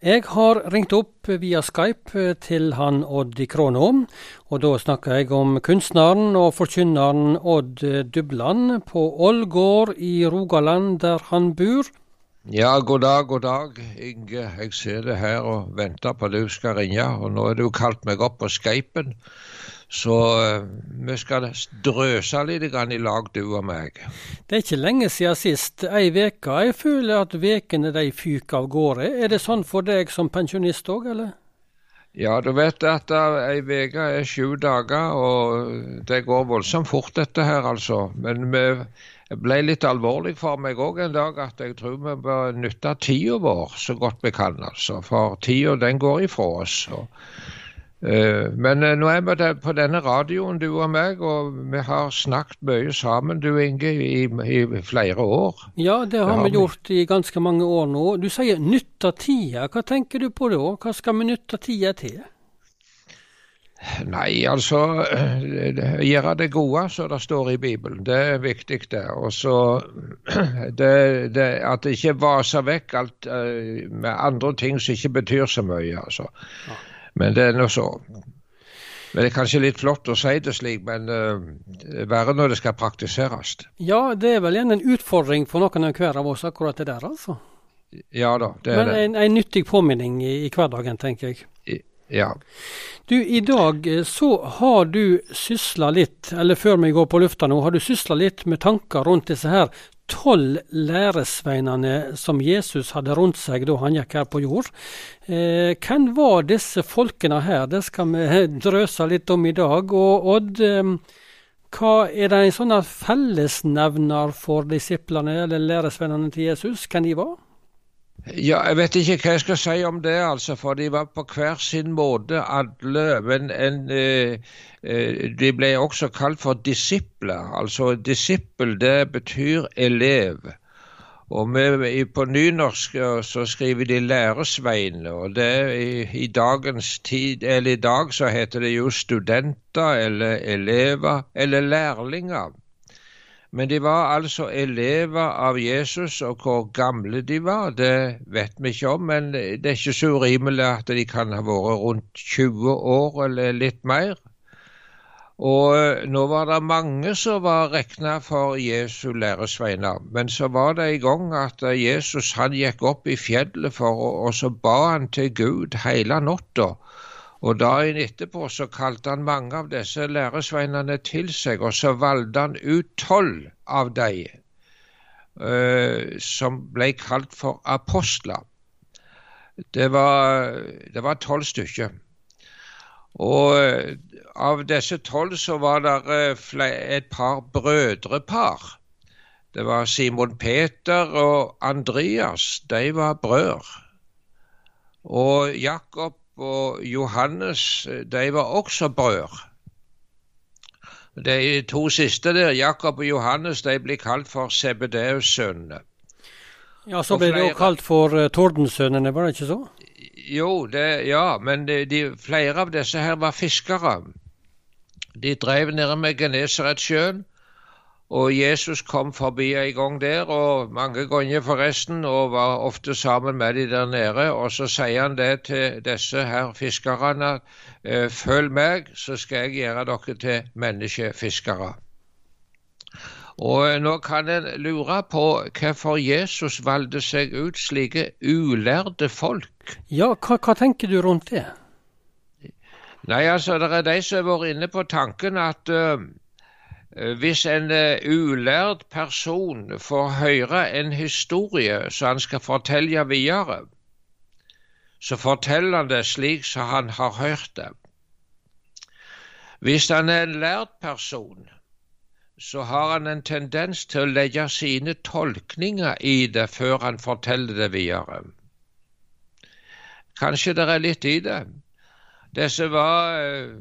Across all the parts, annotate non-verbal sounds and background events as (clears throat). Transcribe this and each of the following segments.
Jeg har ringt opp via Skype til han Odd i Kråna, og da snakker jeg om kunstneren og forkynneren Odd Dubland på Ålgård i Rogaland, der han bor. Ja, god dag, god dag, Inge. Jeg det her og venter på at du skal ringe. Og nå er du kalt meg opp på Skypen. Så uh, vi skal drøse litt i lag, du og meg. Det er ikke lenge siden sist. Ei veke. Jeg føler at vekene de fyker av gårde. Er det sånn for deg som pensjonist òg, eller? Ja, du vet at ei uke er sju dager, og det går voldsomt fort dette her, altså. Men det ble litt alvorlig for meg òg en dag at jeg tror vi bør nytte tida vår så godt vi kan, altså. For tida den går ifra oss. og Eh, men eh, nå er vi på denne radioen, du og meg, og vi har snakket mye sammen, du Inge, i, i flere år. Ja, det har, det har vi gjort i ganske mange år nå. Du sier nytta tida. Hva tenker du på da? Hva skal vi nytte tida til? Nei, altså eh, gjøre det gode, som det står i Bibelen. Det er viktig, det. Og så (clears throat) At det ikke vaser vekk alt med andre ting som ikke betyr så mye, altså. Ja. Men det er nå så. Men Det er kanskje litt flott å si det slik, men uh, verre når det skal praktiseres. Ja, det er vel igjen en utfordring for noen av hver av oss, akkurat det der, altså. Ja da, det er men det. Men en, en, nyttig påminning i, i, hverdagen, tenker jeg. Ja. Du, i dag eh, så har du sysla litt, eller før vi går på lufta nå, har du sysla litt med tanker rundt disse her tolv læresveinene som Jesus hadde rundt seg da han gikk her på jord. Eh, hvem var disse folkene her? Det skal vi (laughs) drøse litt om i dag. Og Odd, eh, hva er det en sånn fellesnevner for disiplene eller læresveinene til Jesus? Hvem de var? Ja, Jeg vet ikke hva jeg skal si om det, altså, for de var på hver sin måte alle. Men en, eh, eh, de ble også kalt for disipler. Altså disippel, det betyr elev. Og vi, på nynorsk så skriver de læresvein, og det i, i dagens tid, eller i dag så heter det jo studenter eller elever eller lærlinger. Men de var altså elever av Jesus, og hvor gamle de var, det vet vi ikke om. Men det er ikke så urimelig at de kan ha vært rundt 20 år eller litt mer. Og eh, nå var det mange som var regna for Jesu læresveiner. Men så var det en gang at Jesus han gikk opp i fjellet for, og så ba han til Gud hele natta. Og dagen etterpå så kalte han mange av disse læresveinene til seg, og så valgte han ut tolv av dem uh, som ble kalt for apostler. Det var tolv stykker. Og uh, av disse tolv så var det uh, et par brødrepar. Det var Simon Peter og Andreas. De var brødre. Og Jakob og Johannes de var også brødre. De to siste der, Jakob og Johannes, de blir kalt for Sebedeus-sønnene. Ja, Så ble de jo kalt for uh, Tordensønnene, var det ikke så? Jo, det, ja, men de, de, flere av disse her var fiskere. De drev nede med Genesaretsjøen, og Jesus kom forbi en gang der, og mange ganger forresten, og var ofte sammen med de der nede. Og så sier han det til disse her fiskerne. Eh, følg meg, så skal jeg gjøre dere til menneskefiskere. Og nå kan en lure på hvorfor Jesus valgte seg ut slike ulærde folk. Ja, hva, hva tenker du rundt det? Nei, altså, det er de som har vært inne på tanken at uh, Eh, hvis en ulært person får høre en historie som han skal fortelle videre, så forteller han det slik som han har hørt det. Hvis han er en lært person, så har han en tendens til å legge sine tolkninger i det før han forteller det videre. Kanskje det er litt i det. Disse var eh,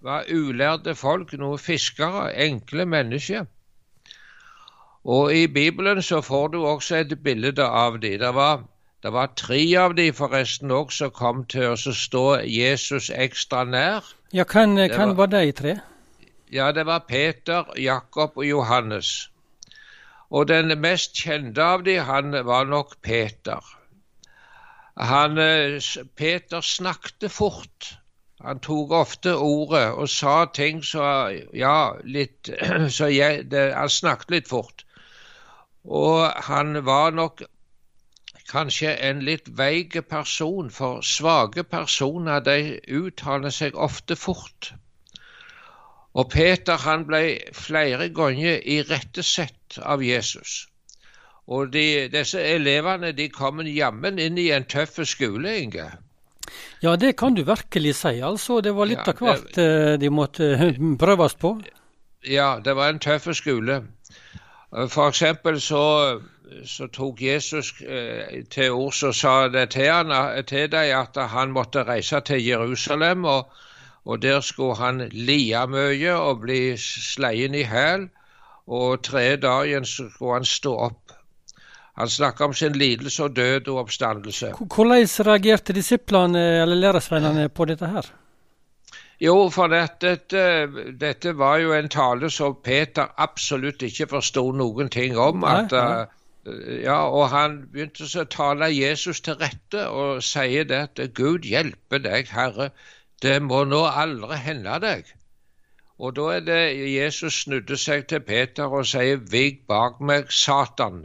var ulærde folk, noe fiskere, enkle mennesker. Og i Bibelen så får du også et bilde av dem. Det var, det var tre av dem forresten òg som kom til å stå Jesus ekstra nær. Ja, Hvem var, var de tre? Ja, det var Peter, Jakob og Johannes. Og den mest kjente av dem, han var nok Peter. Han, Peter snakket fort. Han tok ofte ordet og sa ting så Ja, litt (clears throat) Så jeg, det, han snakket litt fort. Og han var nok kanskje en litt veik person, for svake personer de uttaler seg ofte fort. Og Peter han ble flere ganger irettesett av Jesus. Og de, disse elevene de kom jammen inn i en tøff skole, Inge. Ja, det kan du virkelig si. altså. Det var litt ja, av hvert eh, de måtte eh, prøves på. Ja, det var en tøff skole. For eksempel så, så tok Jesus eh, til ord og sa det til, han, til deg at han måtte reise til Jerusalem. og og der skulle han lia mye og bli sleien i hæl, og tredje dagen skulle han stå opp. Han snakka om sin lidelse og død og oppstandelse. Hvordan reagerte disiplene eller læresveinene på dette her? Jo, for dette, dette, var jo en tale som Peter absolutt ikke forsto noen ting om. At, nei, nei. Uh, ja, og han begynte å tale Jesus til rette og sier det at Gud hjelpe deg, Herre, det må nå aldri hende deg. Og da er det Jesus snudde seg til Peter og sier, Vik bak meg, Satan.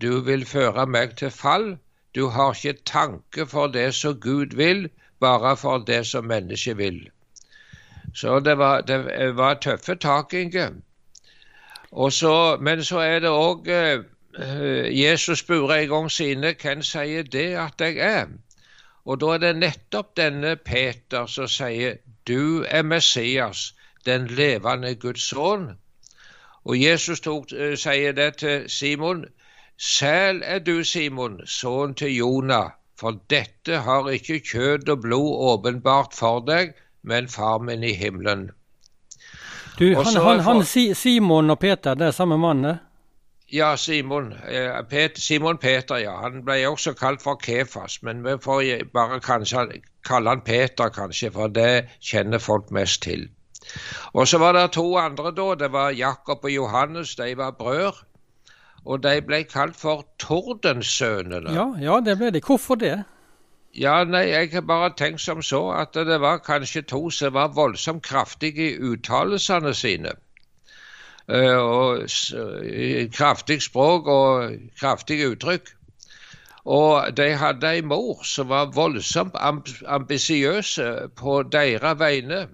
Du vil føre meg til fall. Du har ikke tanke for det som Gud vil, bare for det som mennesket vil. Så det var, det var tøffe tak, Inge. Så, men så er det òg eh, Jesus spurte en gang sine hvem sier det at jeg er. Og da er det nettopp denne Peter som sier du er Messias, den levende Guds sønn. Og Jesus tok, uh, sier det til Simon. Sæl er du, Simon, sønn til Jonah, for dette har ikke kjød og blod åpenbart for deg, men far min i himmelen. Du, han, han, han, Simon og Peter, det er samme mann? det? Ja, Simon, eh, Peter, Simon Peter, ja. Han ble også kalt for Kefas, men vi får bare kanskje kalle han Peter, kanskje, for det kjenner folk mest til. Og så var det to andre da. Det var Jakob og Johannes. De var brødre. Og de ble kalt for Tordensønene. Ja, ja, det ble de. Hvorfor det? Ja, nei, Jeg har bare tenkt som så at det var kanskje to som var voldsomt kraftige i uttalelsene sine. Eh, og kraftig språk og kraftige uttrykk. Og de hadde ei mor som var voldsomt ambisiøs på deres vegne.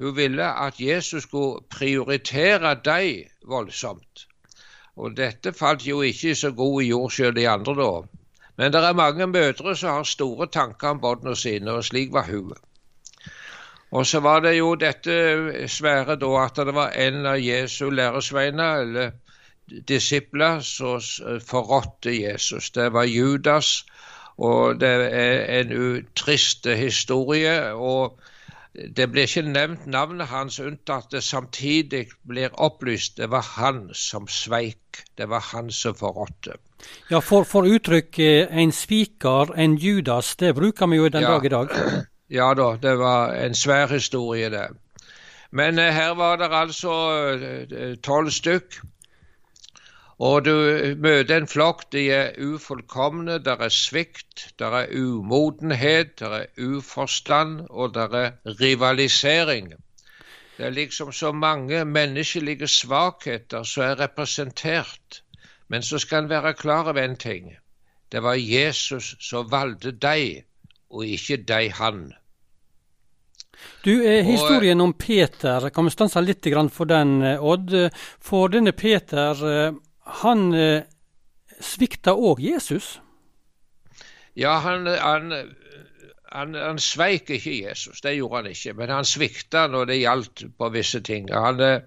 Hun ville at Jesus skulle prioritere dem voldsomt. Og dette falt jo ikke så god i jord sjøl de andre da. Men det er mange mødre som har store tanker om barna sine, og slik var hun. Og så var det jo dette svære da at det var en av Jesu læresveiner, eller disipler, som forrådte Jesus. Det var Judas, og det er en trist historie. og det blir ikke nevnt navnet hans, unntatt det samtidig blir opplyst det var han som sveik. Det var han som forrådte. Ja, for, for uttrykket 'en sviker, 'en Judas', det bruker vi jo den ja. dag i dag. (clears throat) Ja da, det var en svær historie, det. Men eh, her var det altså eh, tolv stykk. Og du møter en flokk. De er ufullkomne, der er svikt, der er umodenhet, der er uforstand, og der er rivalisering. Det er liksom så mange menneskelige svakheter som er representert. Men så skal en være klar over en ting. Det var Jesus som valgte deg og ikke deg han. Du, eh, Historien om Peter, kan vi stanse litt for den, eh, Odd? For denne Peter, eh, han eh, svikta òg Jesus? Ja, han, han, han, han, sveik ikke Jesus, det gjorde han ikke. Men han svikta når det gjaldt på visse ting. Han, eh,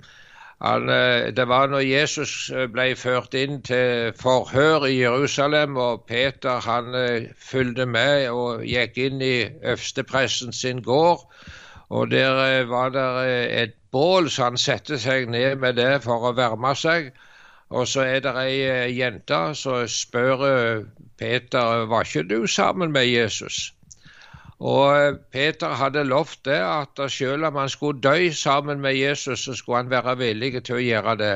han, eh, det var når Jesus eh, ble ført inn til forhør i Jerusalem, og Peter han eh, fulgte med og gikk inn i øverstepresten sin gård. Og Der var det et bål, så han satte seg ned med det for å varme seg. Og så er det ei jente som spør Peter var ikke du sammen med Jesus. Og eh, Peter hadde lovt det, at selv om han skulle dø sammen med Jesus, så skulle han være villig til å gjøre det.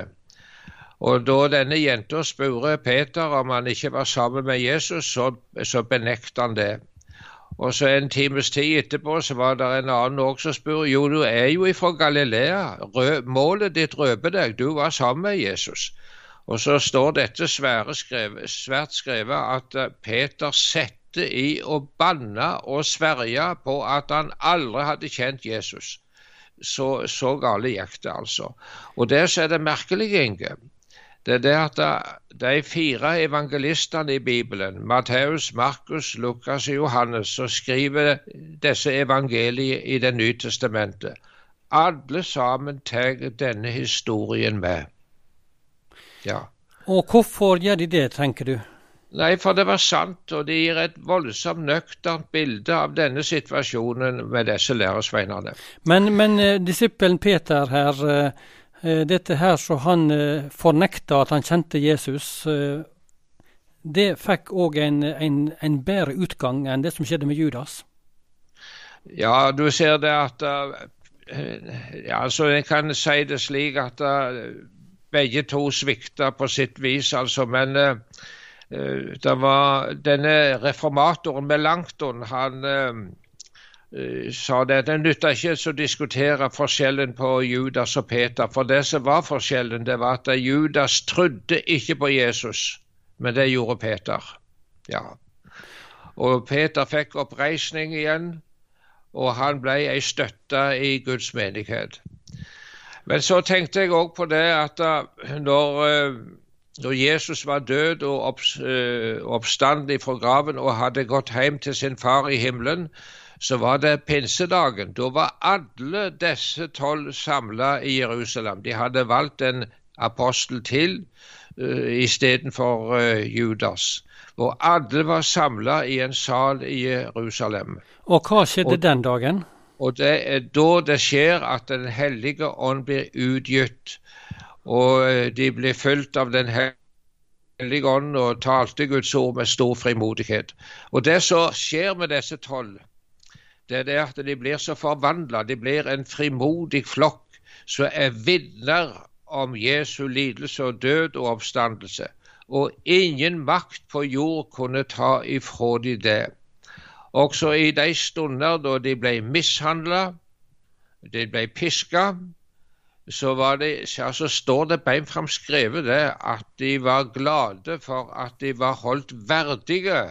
Og da denne jenta spurte Peter om han ikke var sammen med Jesus, så, så benektet han det. Og så en times tid etterpå så var det en annen også som spurte jo, du er jo ifra Galilea. Rø målet ditt røper deg. Du var sammen med Jesus. Og så står dette skrevet, svært skrevet at eh, Peter sette i å banne og sverge på at han aldri hadde kjent Jesus. Så, så gale gikk det, altså. Og der så er det merkelig, Inge, det er det at de fire evangelistene i Bibelen, Matteus, Markus, Lukas og Johannes, som skriver disse evangeliene i Det nye testamentet, alle sammen tar denne historien med. Ja. Og hvorfor gjør de det, tenker du? Nei, for det var sant, og det gir et voldsomt nøkternt bilde av denne situasjonen med disse læresveinene. Men, men eh, disippelen Peter her, eh, Eh, dette her så han fornekta at han kjente Jesus, det fikk òg en, en, en, bedre utgang enn det som skjedde med Judas? Ja, du ser det at ja, altså Jeg kan si det slik at begge to svikta på sitt vis, altså. Men det var denne reformatoren Melanchthon, han Eh, sa det. Det nytta ikke å diskutere forskjellen på Judas og Peter, for det som var forskjellen, det var at Judas trodde ikke på Jesus, men det gjorde Peter. Ja. Og Peter fikk oppreisning igjen, og han ble ei støtte i Guds menighet. Men så tenkte jeg òg på det at når, eh, når Jesus var død og opps, oppstanden fra graven og hadde gått hjem til sin far i himmelen, så var det pinsedagen. Da var alle disse tolv samla i Jerusalem. De hadde valgt en apostel til uh, istedenfor uh, Judas. Og alle var samla i en sal i Jerusalem. Og hva skjedde og, den dagen? Og Det er da det skjer at Den hellige ånd blir utgitt. Og uh, de blir fulgt av Den hellige ånd og talte Guds ord med stor frimodighet. Og det som skjer med disse tolv, det er det at de blir så forvandla. De blir en frimodig flokk som er vitner om Jesu lidelse og død og oppstandelse. Og ingen makt på jord kunne ta ifra de det. Også i de stunder da de ble mishandla, de ble piska, så, det, altså står det beint fram skrevet det at de var glade for at de var holdt verdige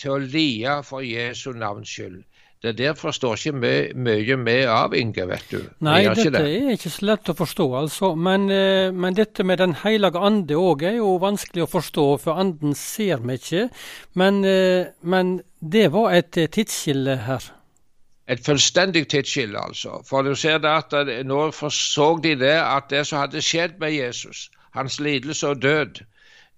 til å lie for Jesu navns skyld. Det der forstår ikke mye, med av, Inge, vet du. Nei, dette det. er ikke så lett å forstå, altså. Men, eh, men dette med Den hellige ande òg er jo vanskelig å forstå, for anden ser vi ikke. Men, eh, men det var et eh, tidsskille her. Et fullstendig tidsskille, altså. For du ser det at nå forså de det at det som hadde skjedd med Jesus, hans lidelse og død,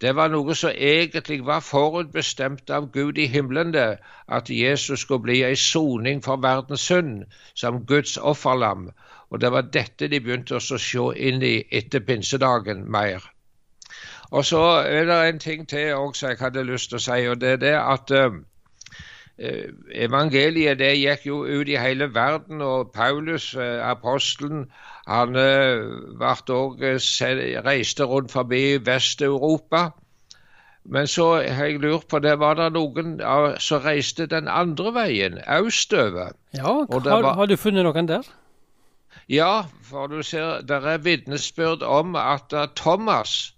det var noe som egentlig var forutbestemt av Gud i himmelen, det, at Jesus skulle bli ei soning for verdens synd, som Guds offerlam. Og det var dette de begynte å se inn i etter pinsedagen mer. Og så er det en ting til også jeg hadde lyst til å si, og det er det at uh, evangeliet det gikk jo ut i hele verden, og Paulus, uh, apostelen, han også, uh, reiste rundt forbi Vest-Europa. Men så har jeg lurt på det, var det noen som reiste den andre veien, østover? Ja, har, har, du funnet noen der? Ja, for du ser, det er vitnesbyrd om at uh, Thomas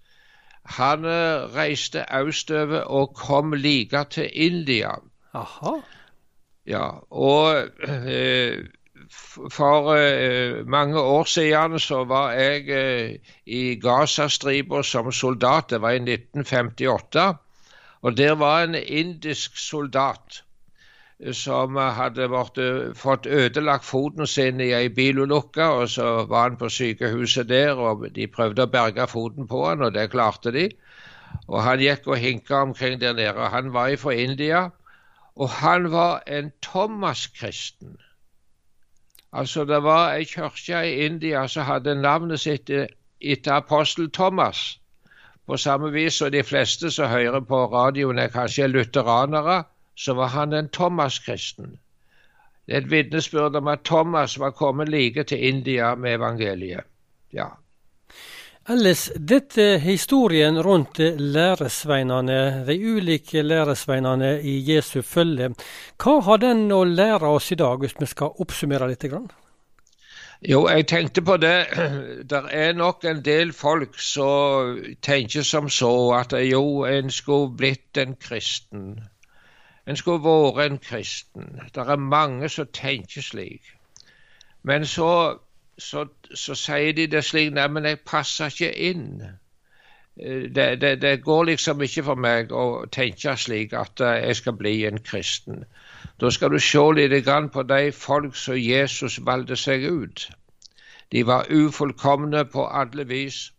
han reiste østover og kom like til India. Aha. Ja, og eh, for uh, mange år siden så var jeg uh, i Gazastripa som soldat. Det var i 1958. Og der var en indisk soldat uh, som hadde vært, fått ødelagt foten sin i ei bilulykke. Og så var han på sykehuset der, og de prøvde å berge foten på han, og det klarte de. Og han gikk og hinka omkring der nede. Han var fra India, og han var en Thomas-kristen. Altså, Det var ei kirke i India som hadde navnet sitt etter apostel Thomas. På samme vis som de fleste som hører på radioen er kanskje lutheranere, så var han en Thomas-kristen. Det er et vitnesbyrd om at Thomas var kommet like til India med evangeliet. Ja. Ellers, dette historien rundt læresveinene, de ulike læresveinene i Jesu følge, hva har den å lære oss i dag, hvis vi skal oppsummere litt? Jo, jeg tenkte på det. (clears throat) Det er nok en del folk som tenker som så at jo, en skulle blitt en kristen. En skulle vært en kristen. Det er mange som tenker slik. Men så, så, så sier de det slik Nei, men jeg passer ikke inn. Eh, det, det, det, går liksom ikke for meg å tenke slik at eh, jeg skal bli en kristen. Da skal du se litt på de folk som Jesus valgte seg ut. De var ufullkomne på alle vis.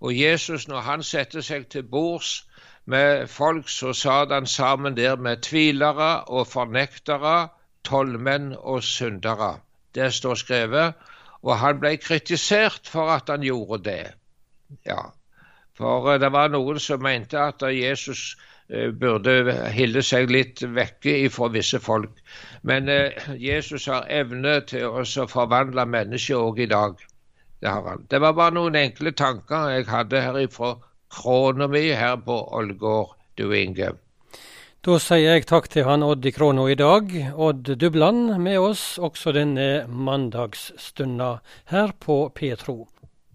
Og Jesus, når han setter seg til bords med folk, så satt han sammen der med tvilere og fornektere, tollmenn og syndere. Det står skrevet. Og han ble kritisert for at han gjorde det. Ja, For eh, det var noen som mente at Jesus Eh, burde holde seg litt vekke fra visse folk. Men eh, Jesus har evne til å forvandle mennesker òg i dag. Det. Det var bare noen enkle tanker jeg hadde her ifra krona mi her på Ålgård, du Inge. Da sier jeg takk til han Odd i Krono i dag. Odd Dubland med oss også denne mandagsstunda her på Petro.